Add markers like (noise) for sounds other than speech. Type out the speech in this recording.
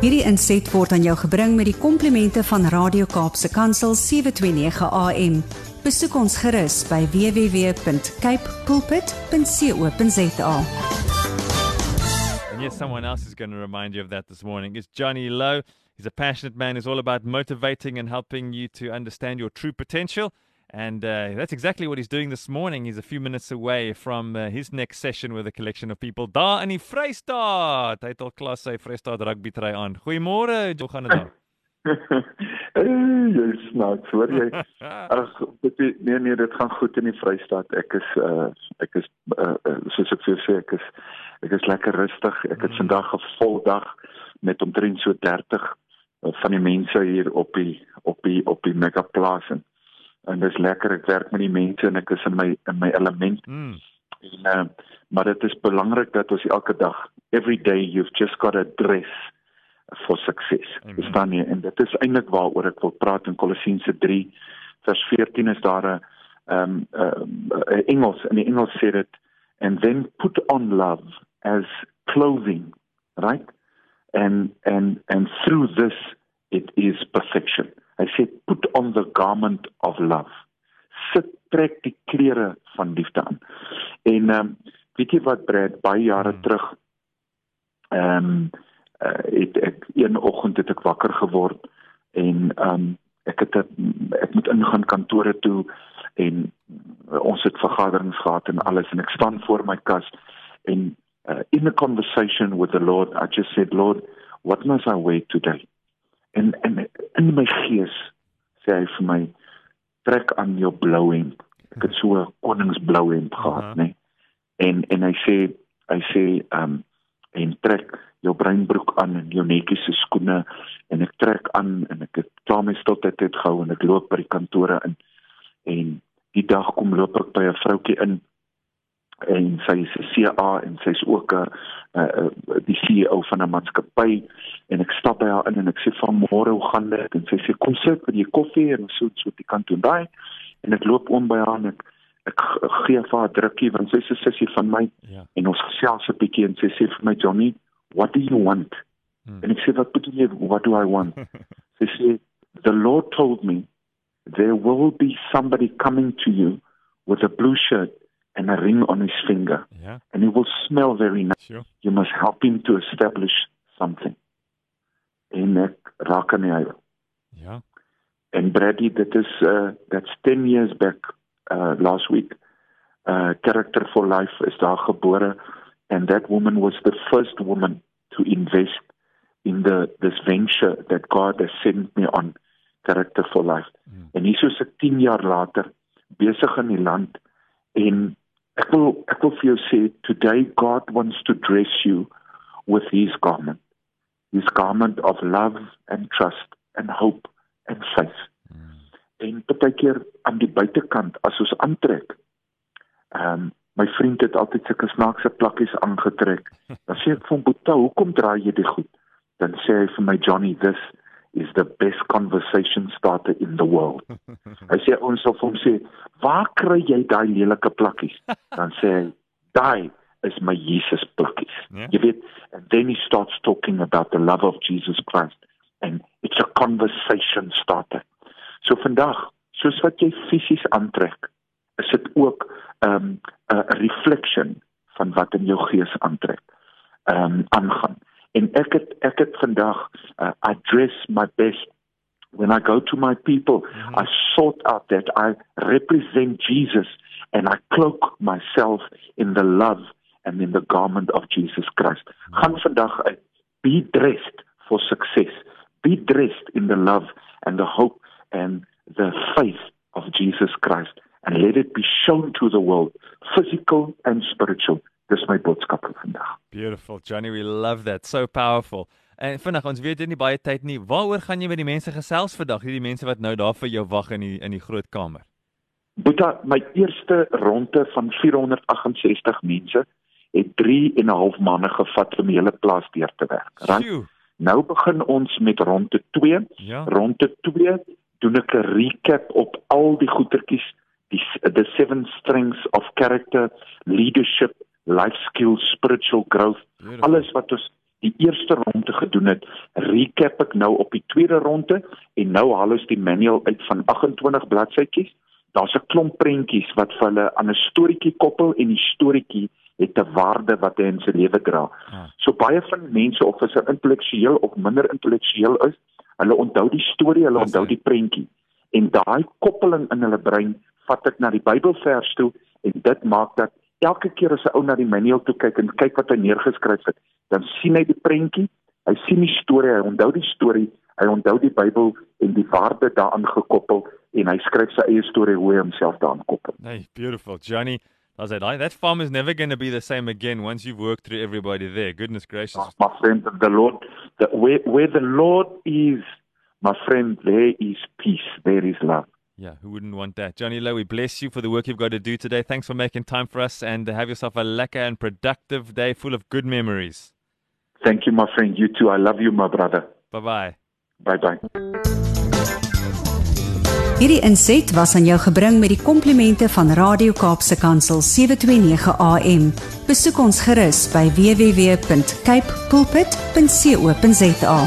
Hierdie inset word aan jou gebring met die komplimente van Radio Kaapse Kansel 729 AM. Besoek ons gerus by www.cape pulpit.co.za. And yes, someone else is going to remind you of that this morning. It's Johnny Lowe. He's a passionate man who's all about motivating and helping you to understand your true potential. And uh, that's exactly what he's doing this morning. He's a few minutes away from uh, his next session with a collection of people. Daar in die Vrystaat. Hy het al klas sy Vrystaat rugby try aan. Goeiemôre, hoe gaan dit daar? (laughs) jy snaaks, hoor jy? (laughs) Ag, nee nee, dit gaan goed in die Vrystaat. Ek is uh ek is uh, soos ek vir sê, ek is ek is lekker rustig. Ek het mm. vandag 'n vol dag met omtrent so 30 van die mense hier op die op die op die megaplaas en en dis lekker ek werk met die mense en ek is in my in my element. Mm. En uh, maar dit is belangrik dat ons elke dag every day you've just got a dress for success. Verstaan jy? En dit is eintlik waaroor ek wil praat in Kolossense 3 vers 14 is daar 'n ehm um, uh, Engels in die Engels sê dit and then put on love as clothing, right? And and and through this it is perfection. Hy sê put on the garment of love. Sit trek die klere van liefde aan. En ehm um, weet jy wat Brad baie jare hmm. terug ehm um, uh, het ek een oggend het ek wakker geword en ehm um, ek het ek moet ingaan kantore toe en ons het vergaderings gehad en alles en ek staan voor my kas en uh, in a conversation with the Lord I just said Lord what must I wear today en en in my gees sê hy vir my trek aan jou blou hemp. Ek het so 'n koningsblou hemp gehad uh -huh. nê en en hy sê hy sê um en trek jou breinbroek aan en jou netjiese skoene en ek trek aan en ek het klaar my stiltyd het gehou en ek loop by die kantore in. En die dag kom loop ek by 'n vroutjie in en sy is 'n CA en sy's ook 'n uh, die CEO van 'n maatskappy. En ek stap by haar in en ek sê van môre hoe gaan dit? En sy sê kom sit vir die koffie en so so die kant toe. Daai en ek loop om by haar en ek ek gee vir haar drukkie want sy's 'n sussie van my. Ja. en ons gesels 'n bietjie en sy sê vir my Johnny what do you want? Hmm. en ek sê wat bedoel jy? What do I want? (laughs) Sy sê the lord told me there will be somebody coming to you with a blue shirt and a ring on his finger. Yeah. And he will smell very nice. Sure. You must help him to establish something. En ek raak aan hy. Ja. En Brady, dit is uh that's 10 years back uh last week. Uh Character for Life is daar gebore and that woman was the first woman to invest in the this venture that God has sent me on Character for Life. Mm. En hier so 10 jaar later besig in die land en Ek wil ek wil vir jou sê today God wants to dress you with his garment. His garment of love and trust and hope and faith. Mm. En baie keer aan die buitekant as ons aantrek. Ehm um, my vriend het altyd sulke snaakse plakkies aangetrek. (laughs) Dan sê ek vir hom, "Boeta, hoekom dra jy dit goed?" Dan sê hy vir my, "Johnny, this is the best conversation starter in the world. (laughs) Hy sê ons sal hom sê, "Waar kry jy daai lelike plakkies?" (laughs) Dan sê hy, "Daai is my Jesus plakkies." Yeah. Ja. Jy weet, and then he starts talking about the love of Jesus Christ and it's a conversation starter. So vandag, soos wat jy fisies aantrek, is dit ook 'n um, 'n reflection van wat in jou gees aantrek. Ehm um, aangaan en ek het ek het vandag uh, address my best when i go to my people mm -hmm. i sort out that i represent jesus and i cloak myself in the love and in the garment of jesus christ mm -hmm. gaan vandag uit be dressed for success be dressed in the love and the hope and the faith of jesus christ and let it be shown to the world physical and spiritual dis my boodskap vir vandag. Beautiful Johnny, we love that. So powerful. En vinnig, ons weet nie baie tyd nie. Waaroor gaan jy met die mense gesels vandag? Hierdie mense wat nou daar vir jou wag in die in die groot kamer. Boeta, my eerste ronde van 468 mense het 3 en 'n half maande gevat om die hele plaas deur te werk. Right? Nou begin ons met ronde 2. Ja. Ronde 2 doen ek 'n recap op al die goetertjies, die the seven strengths of character, leadership life skills, spiritual growth, Beautiful. alles wat ons die eerste ronde gedoen het, recap ek nou op die tweede ronde en nou haal ons die manual uit van 28 bladsytjies. Daar's 'n klomp prentjies wat vir hulle aan 'n storieetjie koppel en die storieetjie het 'n waarde wat hy in sy lewe dra. Ja. So baie van mense of is intellektueel of minder intellektueel is, hulle onthou die storie, hulle onthou die prentjie en daai koppeling in hulle brein vat ek na die Bybelvers toe en dit maak dat elke keer as 'n ou na die manual toe kyk en kyk wat hy neergeskryf het, dan sien hy die prentjie, hy sien die storie, hy onthou die storie, hy onthou die Bybel en die waarde daaraan gekoppel en hy skryf sy eie storie hoe hy homself daaraan koppel. Hey, beautiful Johnny. I said, that farm is never going to be the same again once you've worked through everybody there. Goodness gracious. Oh, my friend, the Lord, the, where, where the Lord is, my friend, there is peace, there is love. Yeah, who wouldn't want that? Johnny Lowe, we bless you for the work you've got to do today. Thanks for making time for us and have yourself a lekker and productive day full of good memories. Thank you, my friend. You too. I love you, my brother. Bye bye. Bye bye. Hierdie inset was aan jou gebring met die komplimente van Radio Kaapse Kansel 729 AM. Besoek ons gerus by www.cape pulpit.co.za.